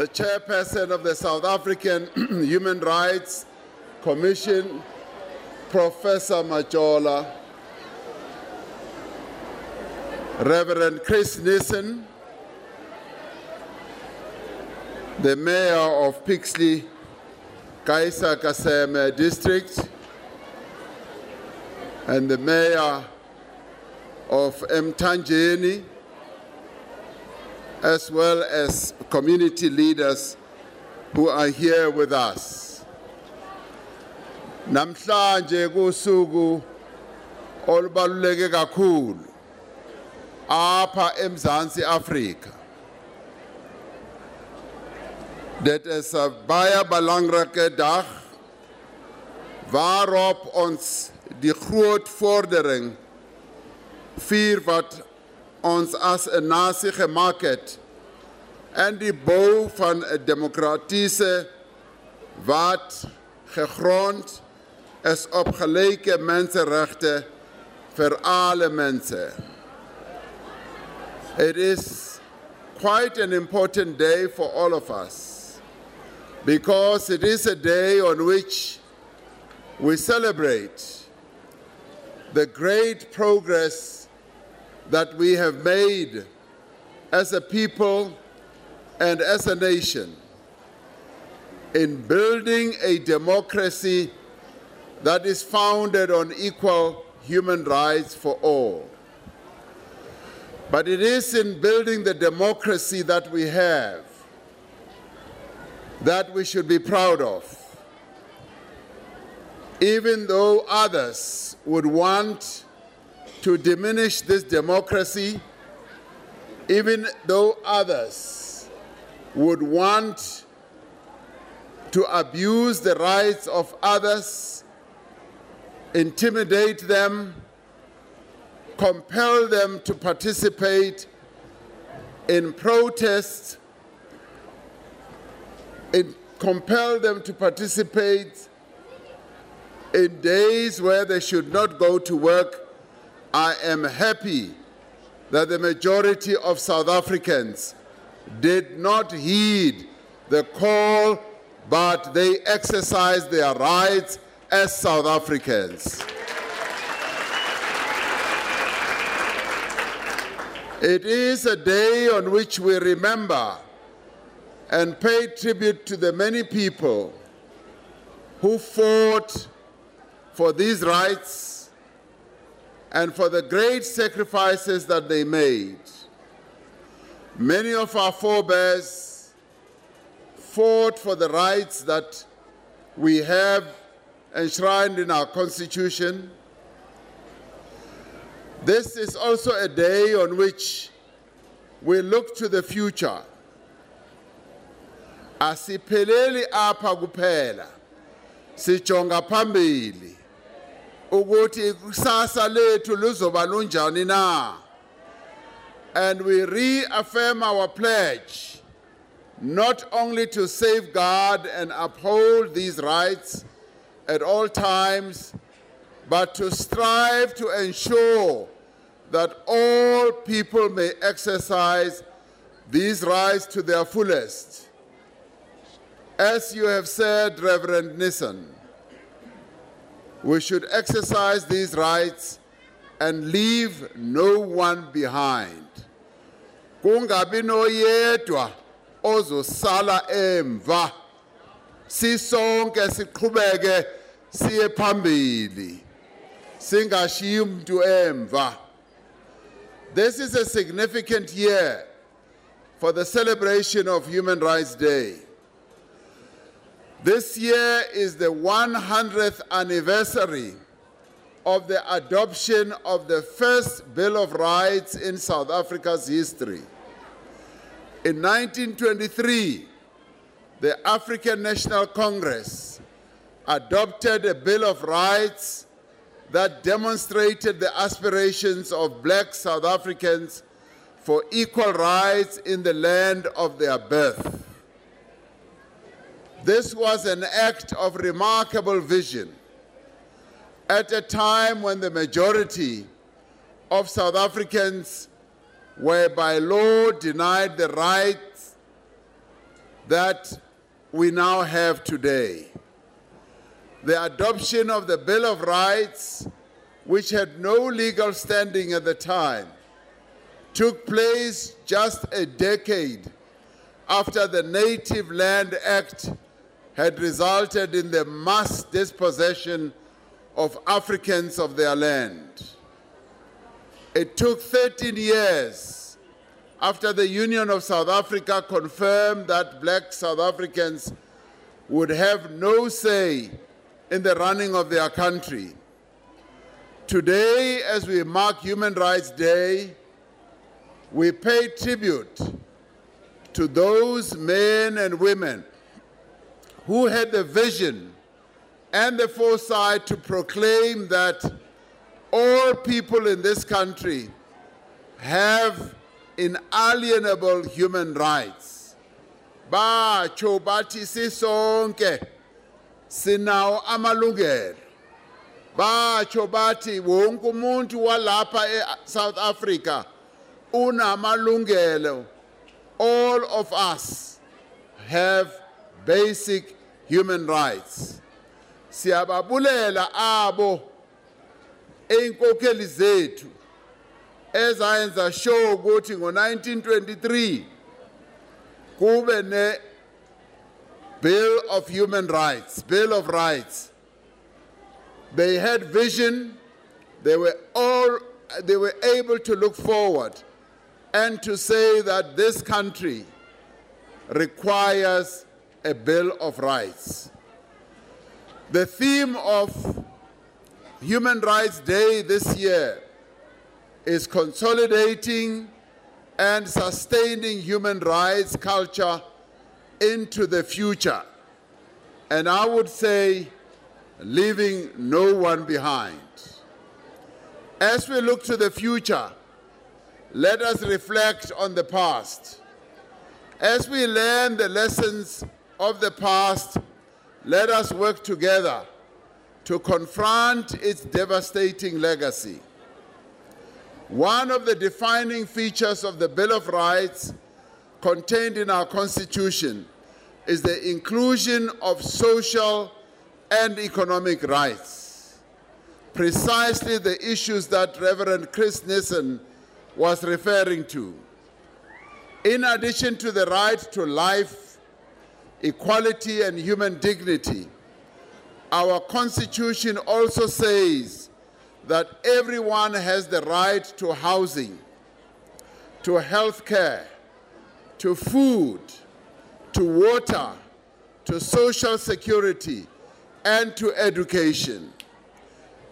the chairperson of the South African Human Rights Commission, Professor Majola, Reverend Chris Nissen, the mayor of Pixley, Kaisa Kaseme district, and the mayor of Mtanjeni, as well as community leaders who are here with us. Namhlanje kusuku olubaluleke kakhulu apha eMzansi Afrika. Dit is 'n baie belangrike dag waarop ons die groot vordering vier wat ons as 'n nasie gemaak het en die bou van 'n demokratiese wat gegrond is op gelyke menseregte vir alle mense. It is quite an important day for all of us because it is a day on which we celebrate the great progress that we have made as a people and as a nation in building a democracy that is founded on equal human rights for all. But it is in building the democracy that we have that we should be proud of. Even though others would want to diminish this democracy, even though others would want to abuse the rights of others, intimidate them, compel them to participate in protests, in, compel them to participate in days where they should not go to work. I am happy that the majority of South Africans did not heed the call, but they exercised their rights as South Africans. It is a day on which we remember and pay tribute to the many people who fought for these rights and for the great sacrifices that they made. Many of our forebears fought for the rights that we have enshrined in our Constitution. This is also a day on which we look to the future. Asipheleli apha kuphela. Sijonga phambili. Ukuthi kusasa lethu luzoba lunjani na? And we reaffirm our pledge not only to safeguard and uphold these rights at all times, but to strive to ensure that all people may exercise these rights to their fullest. As you have said, Reverend Nissen, we should exercise these rights and leave no one behind. Kungabi noyedwa ozosala emva. Sisonke siqhubeke siye phambili. Singashiyi umuntu emva. This is a significant year for the celebration of Human Rights Day. This year is the 100th anniversary of the adoption of the first Bill of Rights in South Africa's history. In 1923, the African National Congress adopted a Bill of Rights that demonstrated the aspirations of black South Africans for equal rights in the land of their birth. This was an act of remarkable vision at a time when the majority of South Africans were by law denied the rights that we now have today. The adoption of the Bill of Rights, which had no legal standing at the time, took place just a decade after the Native Land Act had resulted in the mass dispossession of Africans of their land. It took 13 years after the Union of South Africa confirmed that black South Africans would have no say in the running of their country. Today, as we mark Human Rights Day, we pay tribute to those men and women who had the vision and the foresight to proclaim that all people in this country have inalienable human rights. Bacho bathi sisonke sinawo amalungelo. Bacho bathi wonke umuntu walapha eSouth Africa unamalungelo. All of us have basic human rights. Siyababulela abo einkokheli zethu ezayenza sure ukuthi ngo1923 kube ne Bill of Human Rights, Bill of Rights. They had vision, they were all they were able to look forward and to say that this country requires a Bill of Rights. The theme of Human Rights Day this year is consolidating and sustaining human rights culture into the future. And I would say, leaving no one behind. As we look to the future, let us reflect on the past. As we learn the lessons of the past, let us work together to confront its devastating legacy. One of the defining features of the Bill of Rights contained in our Constitution is the inclusion of social and economic rights. Precisely the issues that Reverend Chris Nissen was referring to. In addition to the right to life, equality, and human dignity, our Constitution also says that everyone has the right to housing, to health care, to food, to water, to social security, and to education.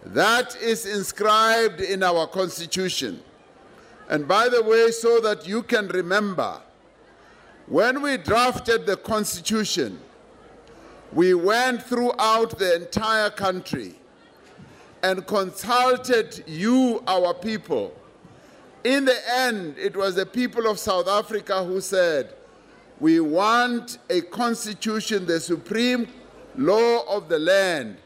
That is inscribed in our Constitution. And by the way, so that you can remember, when we drafted the Constitution, we went throughout the entire country and consulted you, our people. In the end, it was the people of South Africa who said, We want a constitution, the supreme law of the land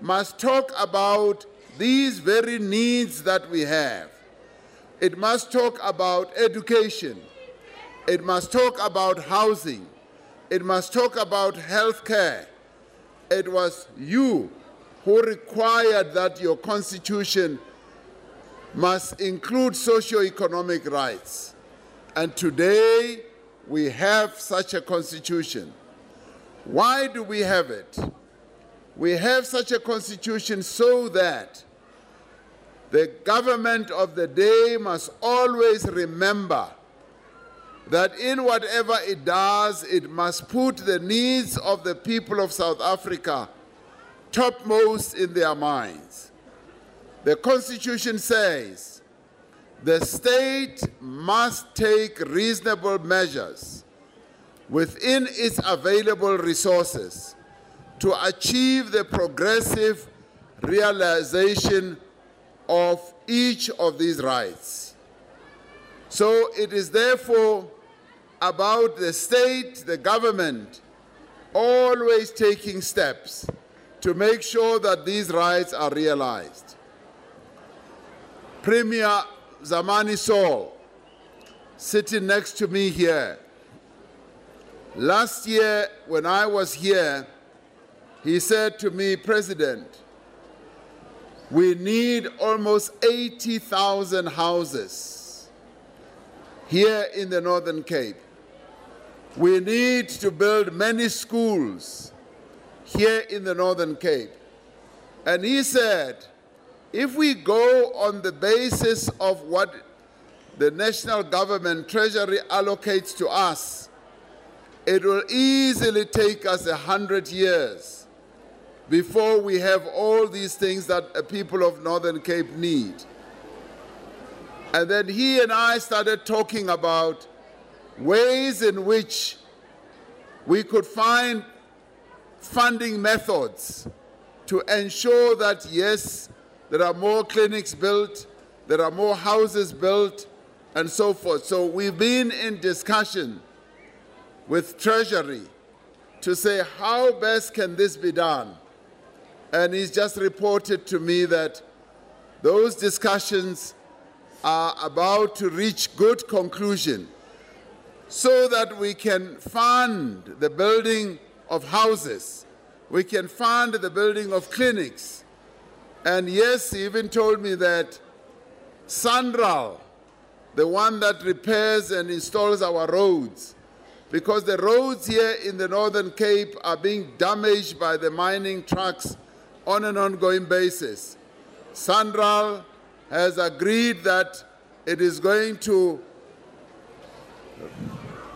must talk about these very needs that we have. It must talk about education. It must talk about housing. It must talk about health care. It was you who required that your constitution must include socio-economic rights. And today we have such a constitution. Why do we have it? We have such a constitution so that the government of the day must always remember that in whatever it does, it must put the needs of the people of South Africa topmost in their minds. The Constitution says the state must take reasonable measures within its available resources to achieve the progressive realization of each of these rights. So it is therefore about the state, the government, always taking steps to make sure that these rights are realized. Premier Zamani Saul, sitting next to me here, Last year, when I was here, he said to me, President, we need almost 80,000 houses here in the Northern Cape. We need to build many schools here in the Northern Cape. And he said, if we go on the basis of what the national government treasury allocates to us, it will easily take us a hundred years before we have all these things that the people of Northern Cape need. And then he and I started talking about ways in which we could find funding methods to ensure that, yes, there are more clinics built, there are more houses built, and so forth. So we've been in discussion with Treasury to say how best can this be done. And he's just reported to me that those discussions are about to reach good conclusion so that we can fund the building of houses, we can fund the building of clinics. And yes, he even told me that Sanral, the one that repairs and installs our roads, because the roads here in the Northern Cape are being damaged by the mining trucks on an ongoing basis. Sandral has agreed that it is going to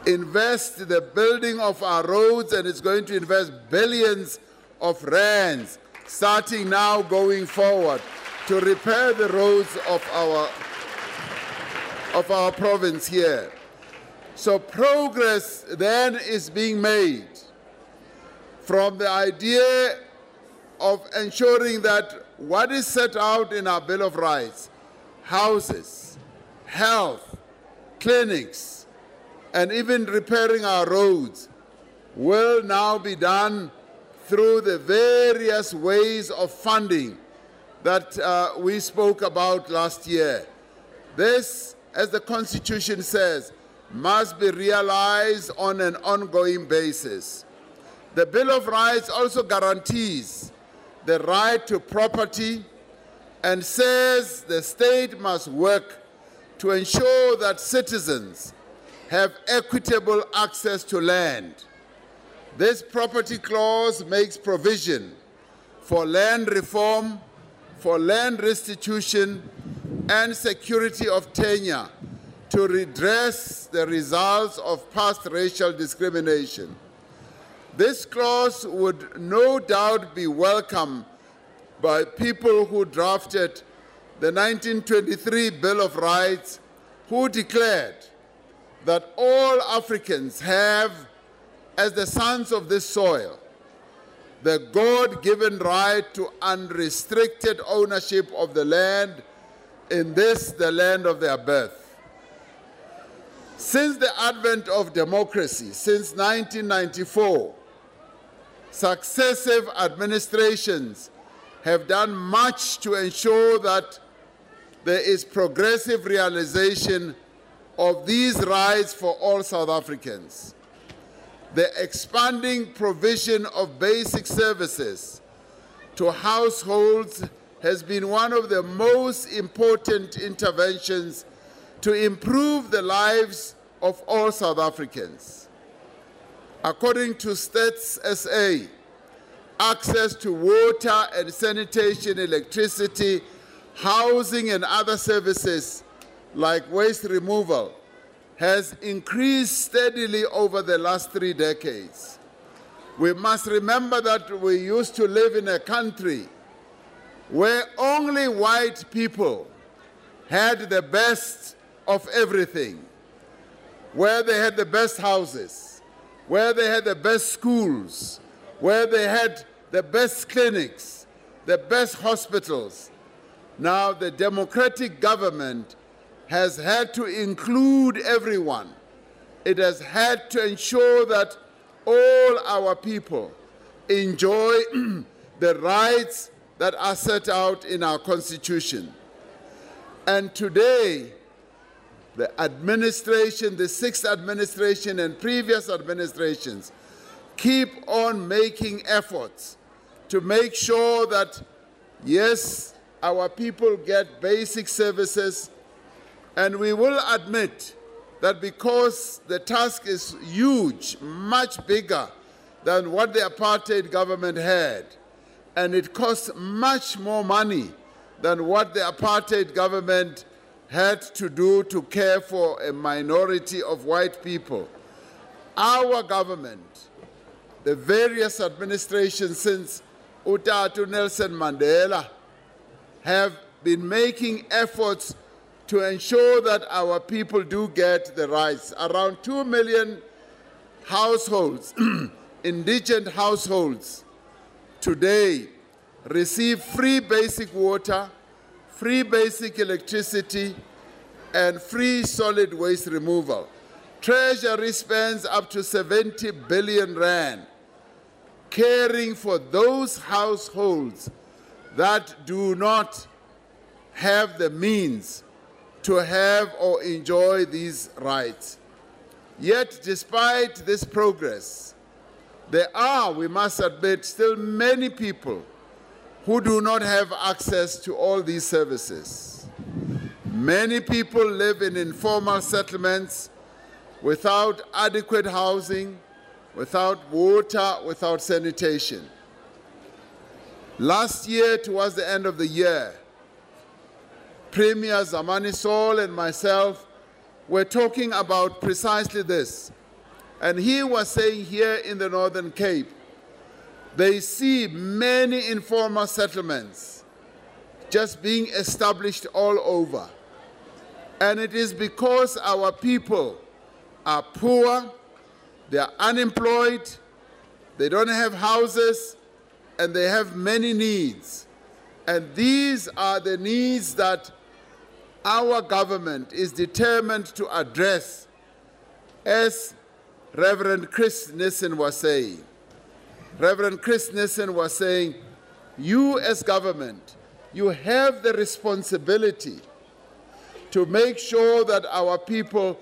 invest the building of our roads and it's going to invest billions of rands starting now going forward to repair the roads of our of our province here. So progress then is being made from the idea of ensuring that what is set out in our Bill of Rights, houses, health, clinics, and even repairing our roads will now be done through the various ways of funding that uh, we spoke about last year. This, as the Constitution says, must be realized on an ongoing basis. The Bill of Rights also guarantees the right to property and says the state must work to ensure that citizens have equitable access to land. This property clause makes provision for land reform, for land restitution, and security of tenure to redress the results of past racial discrimination. This clause would no doubt be welcome by people who drafted the 1923 Bill of Rights, who declared that all Africans have, as the sons of this soil, the God given right to unrestricted ownership of the land, in this, the land of their birth. Since the advent of democracy, since 1994, successive administrations have done much to ensure that there is progressive realization of these rights for all South Africans. The expanding provision of basic services to households has been one of the most important interventions to improve the lives of all South Africans. According to Stats SA, access to water and sanitation, electricity, housing and other services like waste removal, has increased steadily over the last three decades. We must remember that we used to live in a country where only white people had the best of everything, where they had the best houses, where they had the best schools, where they had the best clinics, the best hospitals. Now the democratic government has had to include everyone. It has had to ensure that all our people enjoy the rights that are set out in our Constitution. And today, the administration, the sixth administration, and previous administrations keep on making efforts to make sure that, yes, our people get basic services. And we will admit that because the task is huge, much bigger than what the apartheid government had, and it costs much more money than what the apartheid government had to do to care for a minority of white people. Our government, the various administrations since Utatu Nelson Mandela, have been making efforts to ensure that our people do get the rights. Around 2 million households, indigent households, today receive free basic water, free basic electricity, and free solid waste removal. Treasury spends up to 70 billion rand caring for those households that do not have the means to have or enjoy these rights. Yet, despite this progress, there are, we must admit, still many people who do not have access to all these services. Many people live in informal settlements without adequate housing, without water, without sanitation. Last year, towards the end of the year, Premier Zamani Sol and myself were talking about precisely this. And he was saying here in the Northern Cape, they see many informal settlements just being established all over. And it is because our people are poor, they are unemployed, they don't have houses, and they have many needs. And these are the needs that our government is determined to address, as Reverend Chris Nissen was saying. Reverend Chris Nissen was saying, you as government, you have the responsibility to make sure that our people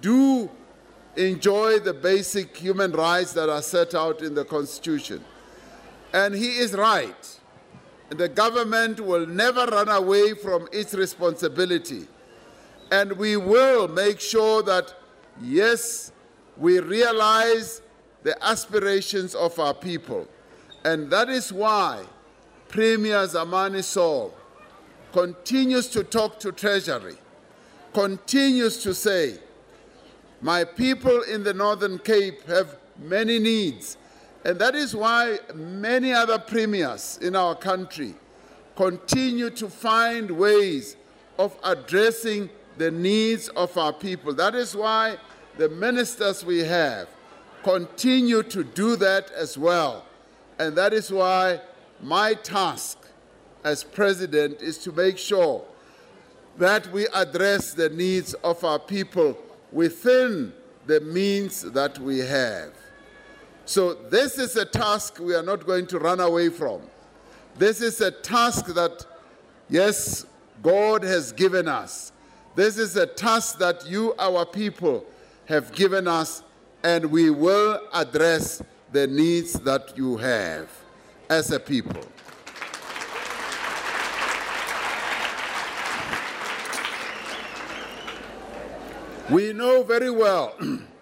do enjoy the basic human rights that are set out in the Constitution. And he is right. The government will never run away from its responsibility. And we will make sure that, yes, we realize the aspirations of our people. And that is why Premier Zamani Sol continues to talk to Treasury, continues to say, my people in the Northern Cape have many needs. And that is why many other premiers in our country continue to find ways of addressing the needs of our people. That is why the ministers we have continue to do that as well. And that is why my task as president is to make sure that we address the needs of our people within the means that we have. So, this is a task we are not going to run away from. This is a task that, yes, God has given us. This is a task that you, our people, have given us and we will address the needs that you have as a people. We know very well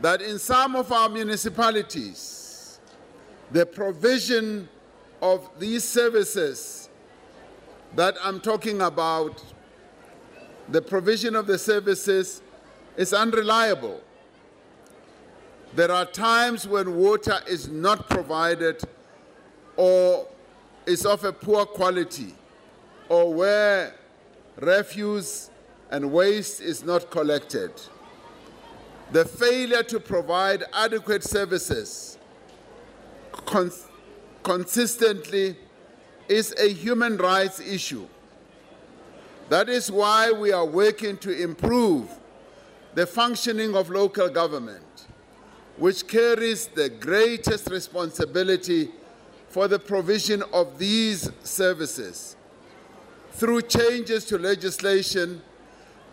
that in some of our municipalities, the provision of these services that I'm talking about, the provision of the services is unreliable. There are times when water is not provided or is of a poor quality or where refuse and waste is not collected. The failure to provide adequate services cons consistently is a human rights issue. That is why we are working to improve the functioning of local government which carries the greatest responsibility for the provision of these services. Through changes to legislation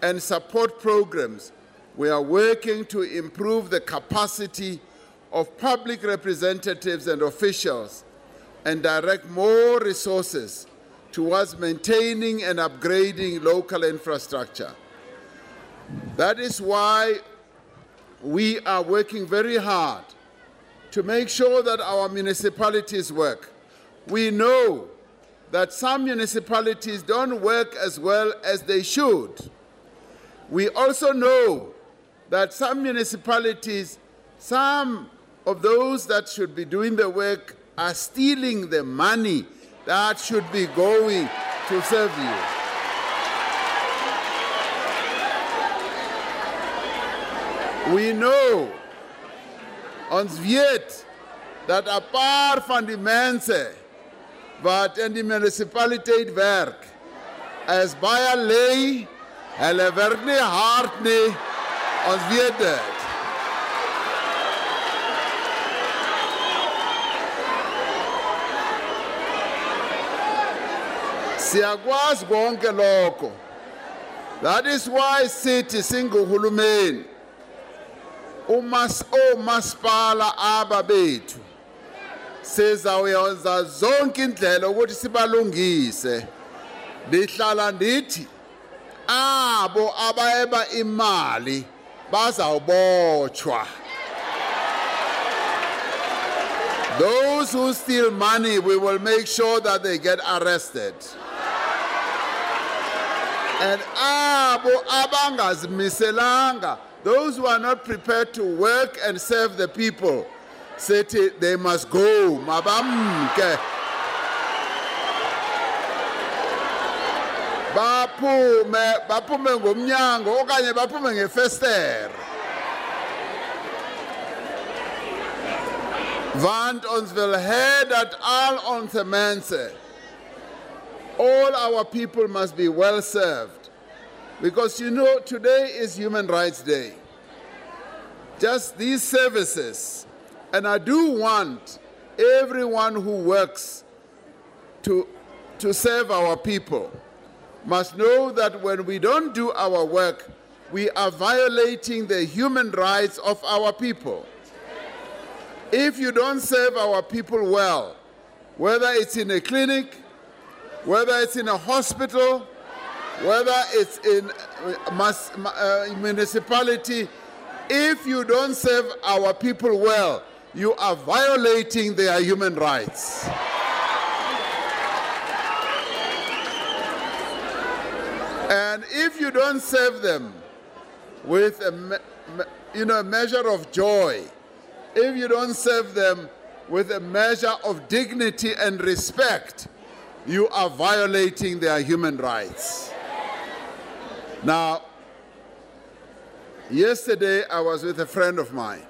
and support programs, we are working to improve the capacity of public representatives and officials and direct more resources towards maintaining and upgrading local infrastructure. That is why we are working very hard to make sure that our municipalities work. We know that some municipalities don't work as well as they should. We also know that some municipalities, some of those that should be doing the work, are stealing the money that should be going to serve you. We know ons weet dat 'n paar van die mense wat in die munisipaliteit werk is baie lei. Hulle werk nie hard nie. Ons weet dit. Siyakwazi konke lokho. That is why sithi singuhulumeni umas omasipala aba bethu sizawuyenza zonke indlela ukuthi sibalungise lihlala ndithi abo abayeba imali bazawubotshwa Those who steal money, we will make sure that they get arrested. And abo abangazimiselanga, those who are not prepared to work and serve the people, they must go. Mabamke. Baphume, baphume ngomnyango okanye baphume ngefestere. Want ons wil hê dat al onze mense, all our people must be well served. Because you know, today is Human Rights Day. Just these services, and I do want everyone who works to, to serve our people must know that when we don't do our work, we are violating the human rights of our people. If you don't serve our people well, whether it's in a clinic, whether it's in a hospital, whether it's in a mas- ma- uh, municipality, if you don't serve our people well, you are violating their human rights. And if you don't serve them with a me- you know, a measure of joy, if you don't serve them with a measure of dignity and respect, you are violating their human rights. Now, yesterday I was with a friend of mine.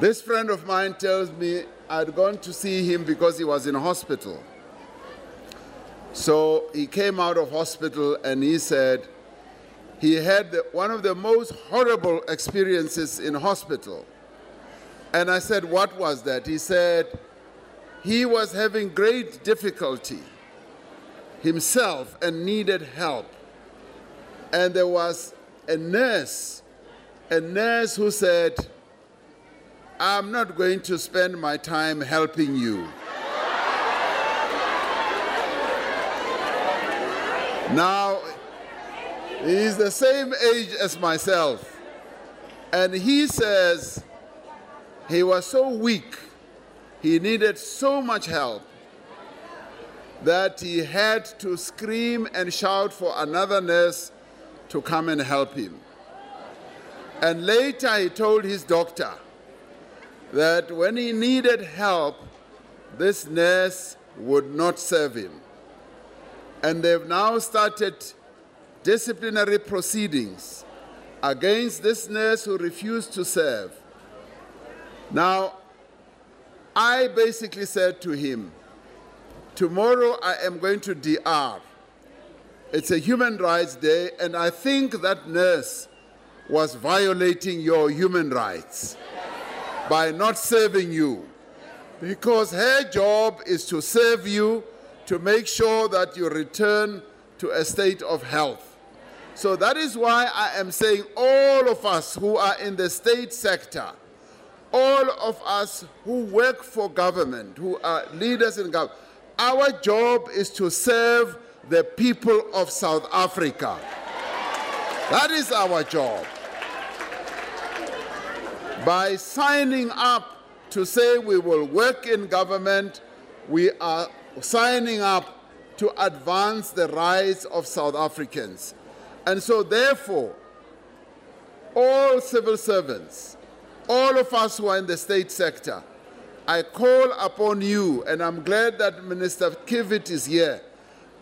This friend of mine tells me I'd gone to see him because he was in hospital. So he came out of hospital and he said he had one of the most horrible experiences in hospital. And I said, What was that? He said he was having great difficulty himself and needed help. And there was a nurse, a nurse who said, I'm not going to spend my time helping you. Now, he's the same age as myself. And he says he was so weak, he needed so much help that he had to scream and shout for another nurse to come and help him. And later he told his doctor that when he needed help, this nurse would not serve him. And they've now started disciplinary proceedings against this nurse who refused to serve. Now, I basically said to him, Tomorrow I am going to DR. It's a Human Rights Day, and I think that nurse was violating your human rights by not serving you. Because her job is to serve you, to make sure that you return to a state of health. So that is why I am saying all of us who are in the state sector, all of us who work for government, who are leaders in government, our job is to serve the people of South Africa. That is our job. By signing up to say we will work in government, we are signing up to advance the rights of South Africans. And so, therefore, all civil servants, all of us who are in the state sector, I call upon you, and I'm glad that Minister Kivit is here.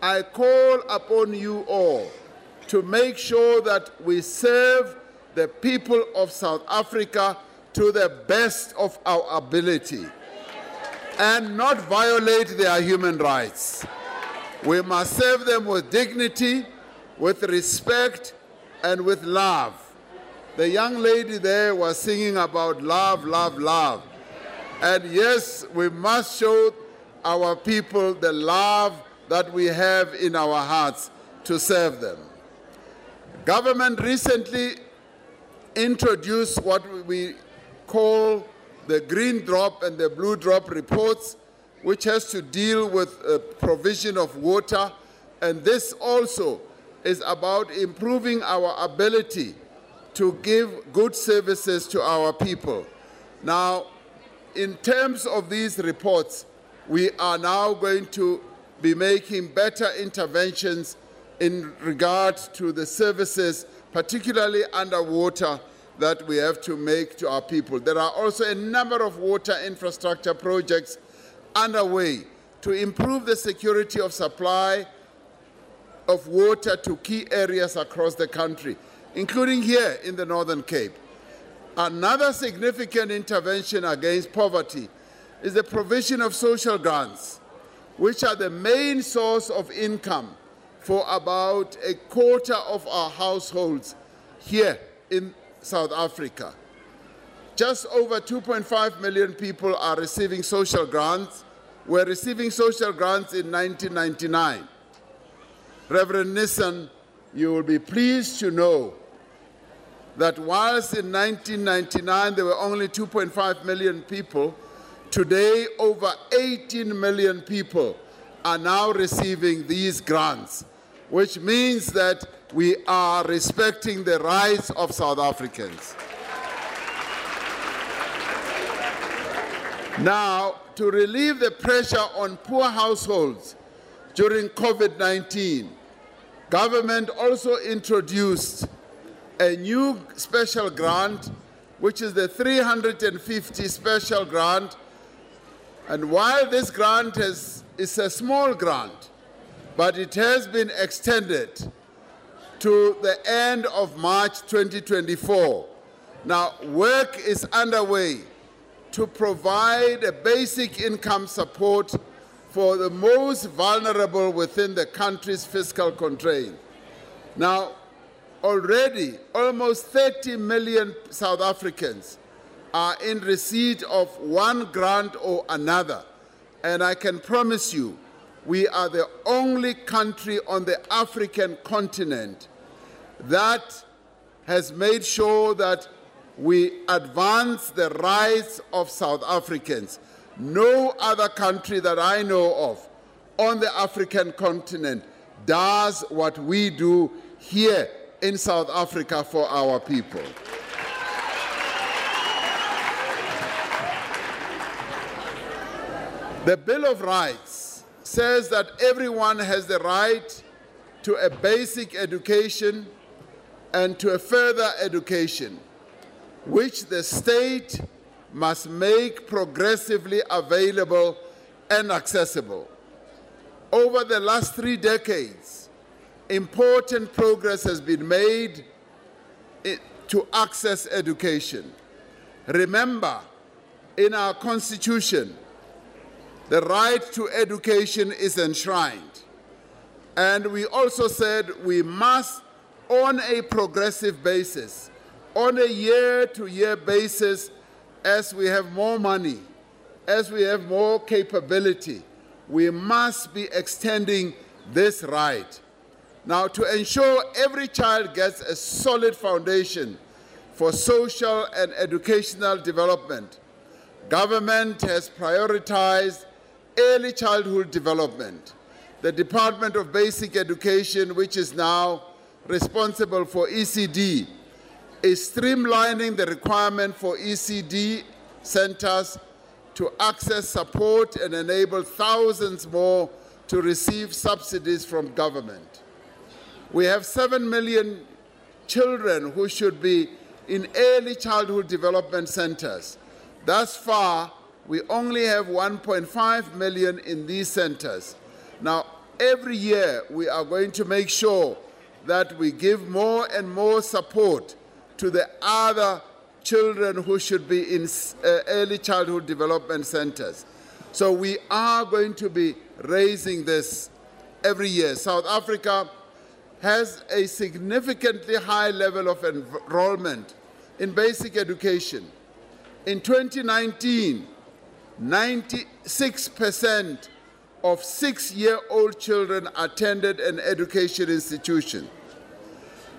I call upon you all to make sure that we serve the people of South Africa to the best of our ability and not violate their human rights. We must serve them with dignity, with respect, and with love. The young lady there was singing about love, love, love. And yes, we must show our people the love that we have in our hearts to serve them. Government recently introduced what we call the green drop and the blue drop reports, which has to deal with uh, provision of water. And this also is about improving our ability to give good services to our people. Now, in terms of these reports, we are now going to be making better interventions in regard to the services, particularly underwater, that we have to make to our people. There are also a number of water infrastructure projects underway to improve the security of supply of water to key areas across the country, including here in the Northern Cape. Another significant intervention against poverty is the provision of social grants, which are the main source of income for about a quarter of our households here in South Africa. Just over 2.5 million people are receiving social grants. Were receiving social grants in 1999. Reverend Nissan, you will be pleased to know that whilst in 1999 there were only 2.5 million people, today over 18 million people are now receiving these grants, which means that we are respecting the rights of South Africans. Now, to relieve the pressure on poor households during COVID 19, government also introduced a new special grant, which is the 350 special grant. And while this grant is, is a small grant, but it has been extended to the end of March 2024. Now, work is underway to provide a basic income support for the most vulnerable within the country's fiscal constraint. Now, already almost 30 million South Africans are in receipt of one grant or another. And I can promise you, we are the only country on the African continent that has made sure that we advance the rights of South Africans. No other country that I know of on the African continent does what we do here in South Africa for our people. The Bill of Rights says that everyone has the right to a basic education and to a further education, which the state must make progressively available and accessible. Over the last three decades, important progress has been made to access education. Remember, in our Constitution, the right to education is enshrined. And we also said we must on a progressive basis, on a year to year basis, as we have more money, as we have more capability, we must be extending this right. Now, to ensure every child gets a solid foundation for social and educational development, government has prioritized early childhood development. The Department of Basic Education, which is now responsible for ECD, is streamlining the requirement for ECD centers to access support and enable thousands more to receive subsidies from government. We have 7 million children who should be in early childhood development centers. Thus far, we only have 1.5 million in these centers. Now, every year, we are going to make sure that we give more and more support to the other children who should be in uh, early childhood development centers. So we are going to be raising this every year. South Africa has a significantly high level of enrollment in basic education. In 2019, 96% of six year old children attended an education institution.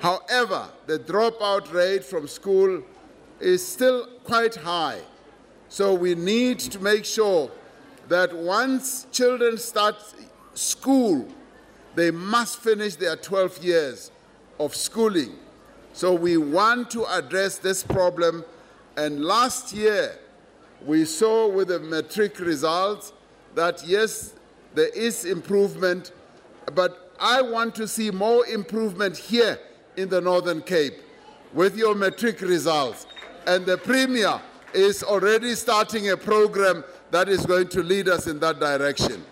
However, the dropout rate from school is still quite high. So we need to make sure that once children start school, they must finish their 12 years of schooling. So we want to address this problem. And last year, we saw with the matric results that yes, there is improvement, but I want to see more improvement here in the Northern Cape with your matric results. And the Premier is already starting a program that is going to lead us in that direction.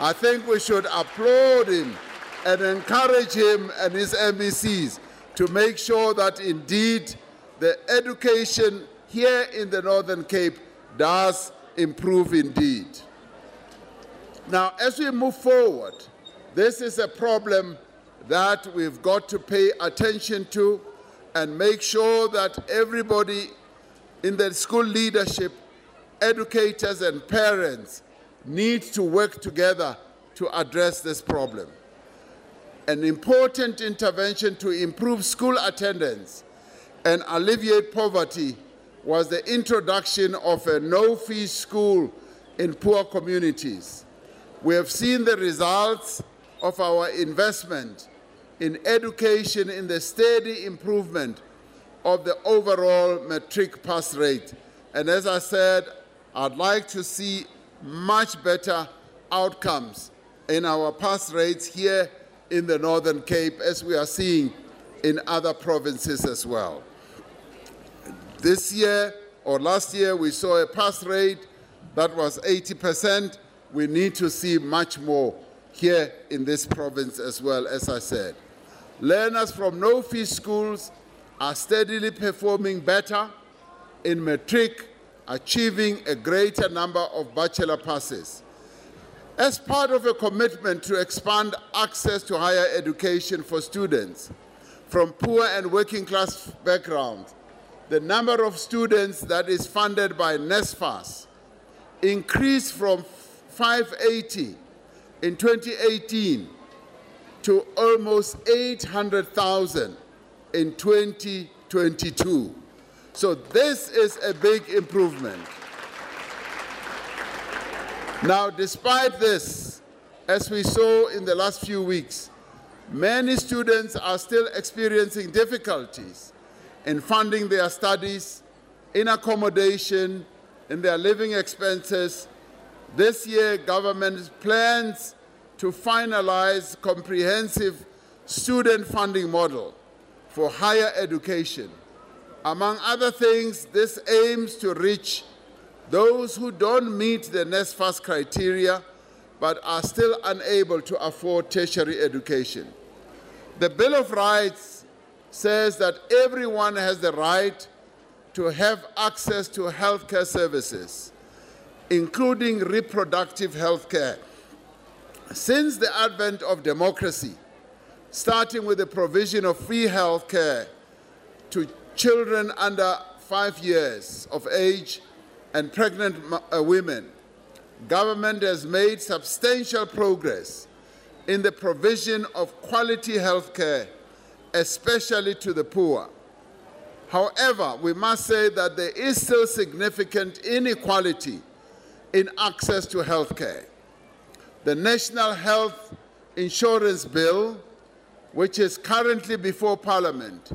I think we should applaud him and encourage him and his MECs to make sure that indeed the education here in the Northern Cape does improve indeed. Now, as we move forward, this is a problem that we've got to pay attention to and make sure that everybody in the school leadership, educators, and parents need to work together to address this problem. An important intervention to improve school attendance and alleviate poverty was the introduction of a no fee school in poor communities. We have seen the results of our investment in education in the steady improvement of the overall matric pass rate. And as I said, I'd like to see much better outcomes in our pass rates here in the Northern Cape as we are seeing in other provinces as well. This year or last year, we saw a pass rate that was 80%. We need to see much more here in this province as well, as I said. Learners from no fee schools are steadily performing better in matric, achieving a greater number of bachelor passes. As part of a commitment to expand access to higher education for students from poor and working class backgrounds, the number of students that is funded by NSFAS increased from 580 in 2018 to almost 800,000 in 2022. So this is a big improvement. Now, despite this, as we saw in the last few weeks, many students are still experiencing difficulties in funding their studies, in accommodation, in their living expenses. This year, government plans to finalize comprehensive student funding model for higher education. Among other things, this aims to reach those who don't meet the NSFAS criteria but are still unable to afford tertiary education. The Bill of Rights says that everyone has the right to have access to healthcare services, including reproductive health care. Since the advent of democracy, starting with the provision of free health care to children under five years of age and pregnant uh, women, government has made substantial progress in the provision of quality health care, especially to the poor. However, we must say that there is still significant inequality in access to health care. The National Health Insurance Bill, which is currently before Parliament,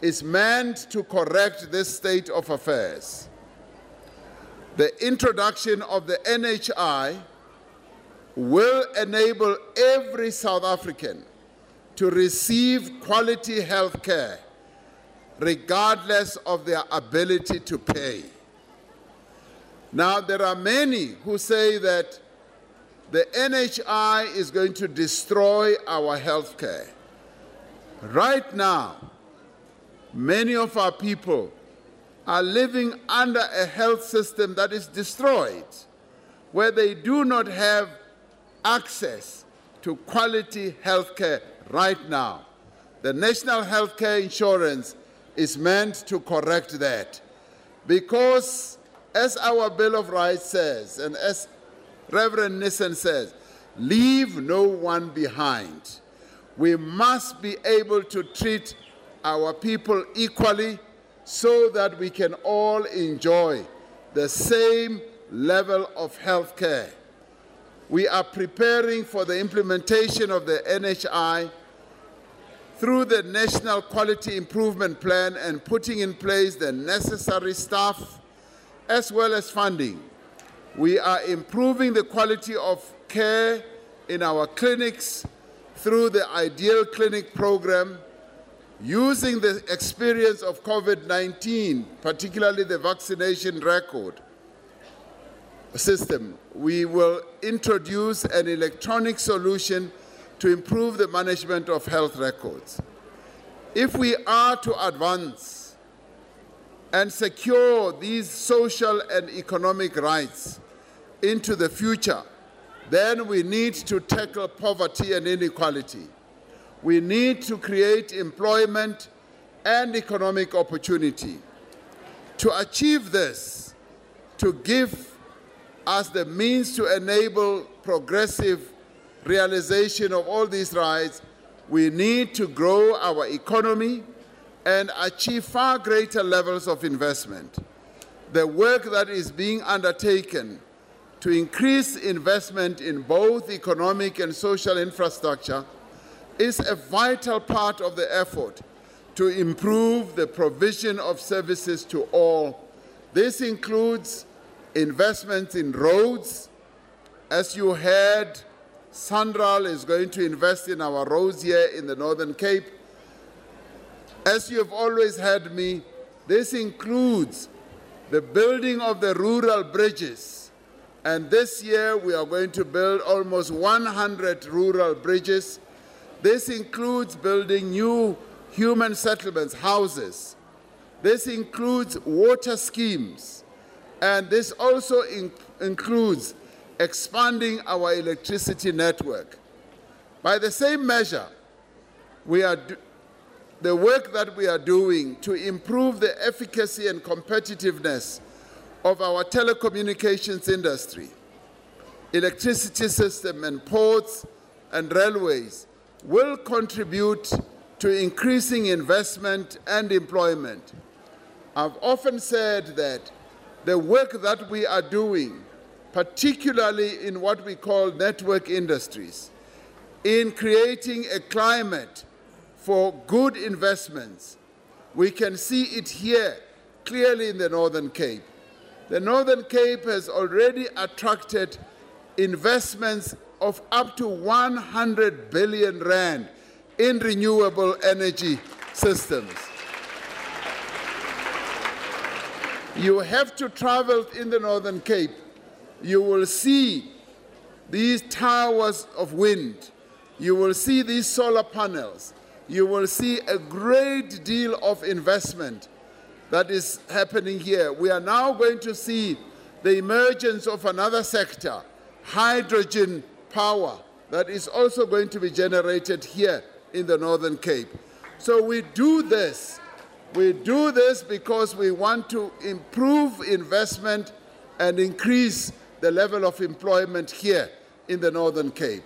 is meant to correct this state of affairs. The introduction of the NHI will enable every South African to receive quality health care regardless of their ability to pay. Now, there are many who say that the NHI is going to destroy our health care. Right now, many of our people are living under a health system that is destroyed, where they do not have access to quality health care right now. The National Health Care Insurance is meant to correct that. Because, as our Bill of Rights says, and as Reverend Nissen says, leave no one behind. We must be able to treat our people equally so that we can all enjoy the same level of health care. We are preparing for the implementation of the NHI through the National Quality Improvement Plan and putting in place the necessary staff as well as funding. We are improving the quality of care in our clinics through the Ideal Clinic program, using the experience of COVID 19, particularly the vaccination record system. We will introduce an electronic solution to improve the management of health records. If we are to advance and secure these social and economic rights into the future, then we need to tackle poverty and inequality. We need to create employment and economic opportunity. To achieve this, to give us the means to enable progressive realization of all these rights, we need to grow our economy and achieve far greater levels of investment. The work that is being undertaken to increase investment in both economic and social infrastructure is a vital part of the effort to improve the provision of services to all. This includes investments in roads. As you heard Sanral is going to invest in our roads here in the Northern Cape. As you have always heard me, this includes the building of the rural bridges. And this year we are going to build almost 100 rural bridges. This includes building new human settlements, houses. This includes water schemes. And this also in includes expanding our electricity network. By the same measure, we are the work that we are doing to improve the efficacy and competitiveness of our telecommunications industry, electricity system and ports and railways will contribute to increasing investment and employment. I've often said that the work that we are doing particularly in what we call network industries, in creating a climate for good investments. We can see it here clearly in the Northern Cape. The Northern Cape has already attracted investments of up to 100 billion rand in renewable energy systems. You have to travel in the Northern Cape you will see these towers of wind. You will see these solar panels. You will see a great deal of investment that is happening here. We are now going to see the emergence of another sector, hydrogen power, that is also going to be generated here in the Northern Cape. So we do this. We do this because we want to improve investment and increase the level of employment here in the Northern Cape.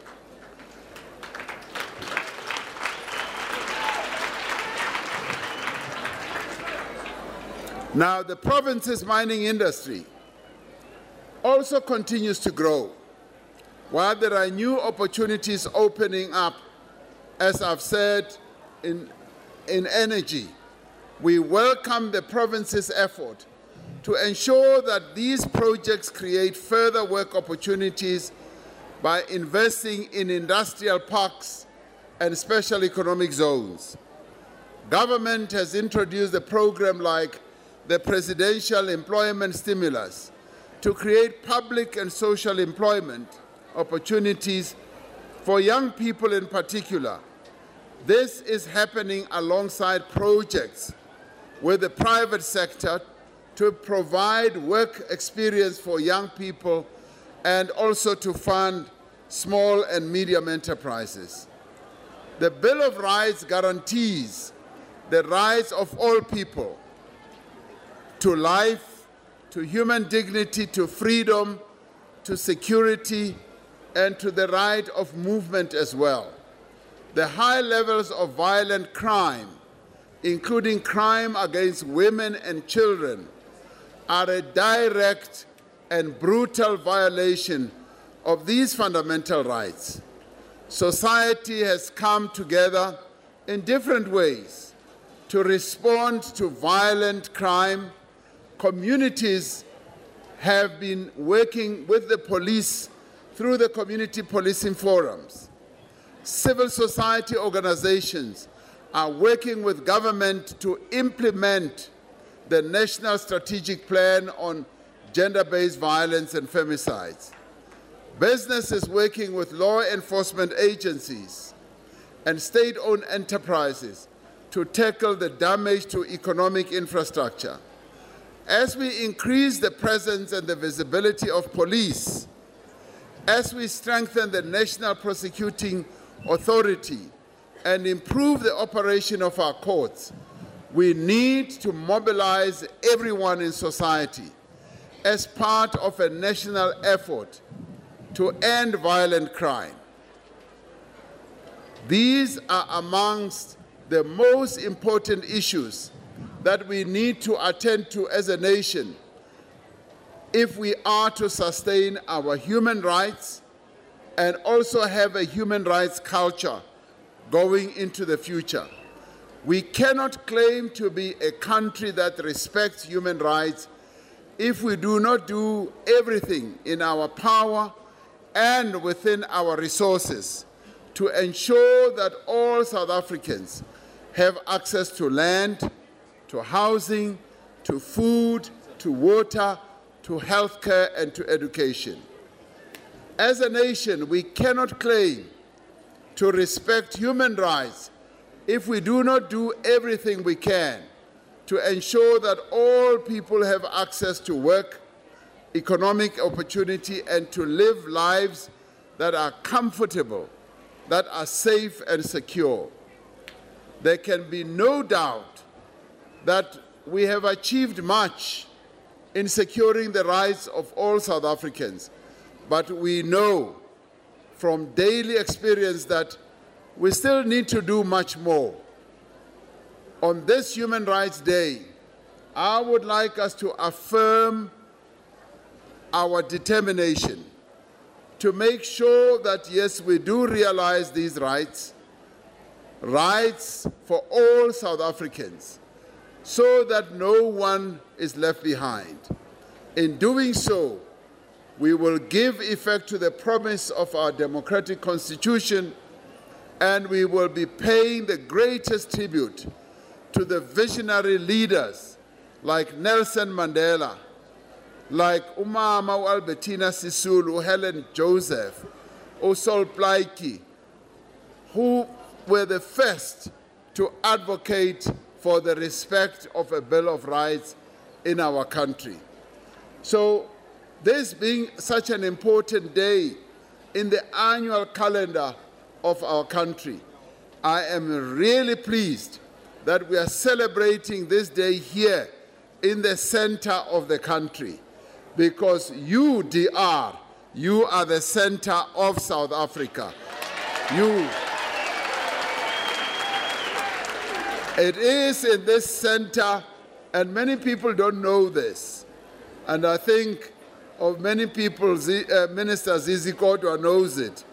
Now, the province's mining industry also continues to grow, while there are new opportunities opening up, as I've said, in, in energy We welcome the province's effort to ensure that these projects create further work opportunities by investing in industrial parks and special economic zones. Government has introduced a program like the Presidential Employment Stimulus to create public and social employment opportunities for young people in particular. This is happening alongside projects with the private sector to provide work experience for young people and also to fund small and medium enterprises. The Bill of Rights guarantees the rights of all people to life, to human dignity, to freedom, to security, and to the right of movement as well. The high levels of violent crime, including crime against women and children, are a direct and brutal violation of these fundamental rights. Society has come together in different ways to respond to violent crime. Communities have been working with the police through the community policing forums. Civil society organizations are working with government to implement the National Strategic Plan on Gender-Based Violence and Femicides. Business is working with law enforcement agencies and state-owned enterprises to tackle the damage to economic infrastructure. As we increase the presence and the visibility of police, as we strengthen the National Prosecuting Authority and improve the operation of our courts, we need to mobilize everyone in society as part of a national effort to end violent crime. These are amongst the most important issues that we need to attend to as a nation if we are to sustain our human rights and also have a human rights culture going into the future. We cannot claim to be a country that respects human rights if we do not do everything in our power and within our resources to ensure that all South Africans have access to land, to housing, to food, to water, to healthcare, and to education. As a nation, we cannot claim to respect human rights if we do not do everything we can to ensure that all people have access to work, economic opportunity, and to live lives that are comfortable, that are safe and secure. There can be no doubt that we have achieved much in securing the rights of all South Africans, but we know from daily experience that we still need to do much more. On this Human Rights Day, I would like us to affirm our determination to make sure that, yes, we do realize these rights, rights for all South Africans, so that no one is left behind. In doing so, we will give effect to the promise of our democratic constitution and we will be paying the greatest tribute to the visionary leaders like Nelson Mandela, like Umama Albertina Sisulu, Helen Joseph, Osol Plaatje, who were the first to advocate for the respect of a Bill of Rights in our country. So, this being such an important day in the annual calendar of our country. I am really pleased that we are celebrating this day here in the center of the country because you, DR, you are the center of South Africa. You. It is in this center And many people don't know this. And I think of many people, Z- uh, Minister Zizi Kodwa knows it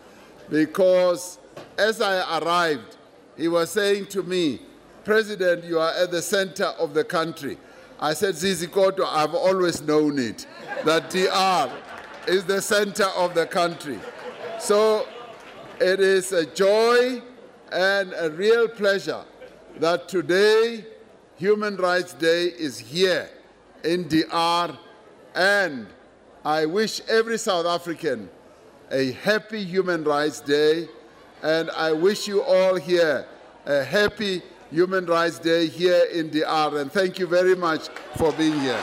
because as I arrived, he was saying to me, President, you are at the center of the country. I said, Zizi Kodwa, I've always known it, that DR is the center of the country. So it is a joy and a real pleasure that today, Human Rights Day, is here in DR, and I wish every South African a happy Human Rights Day, and I wish you all here a happy Human Rights Day here in DR, and thank you very much for being here.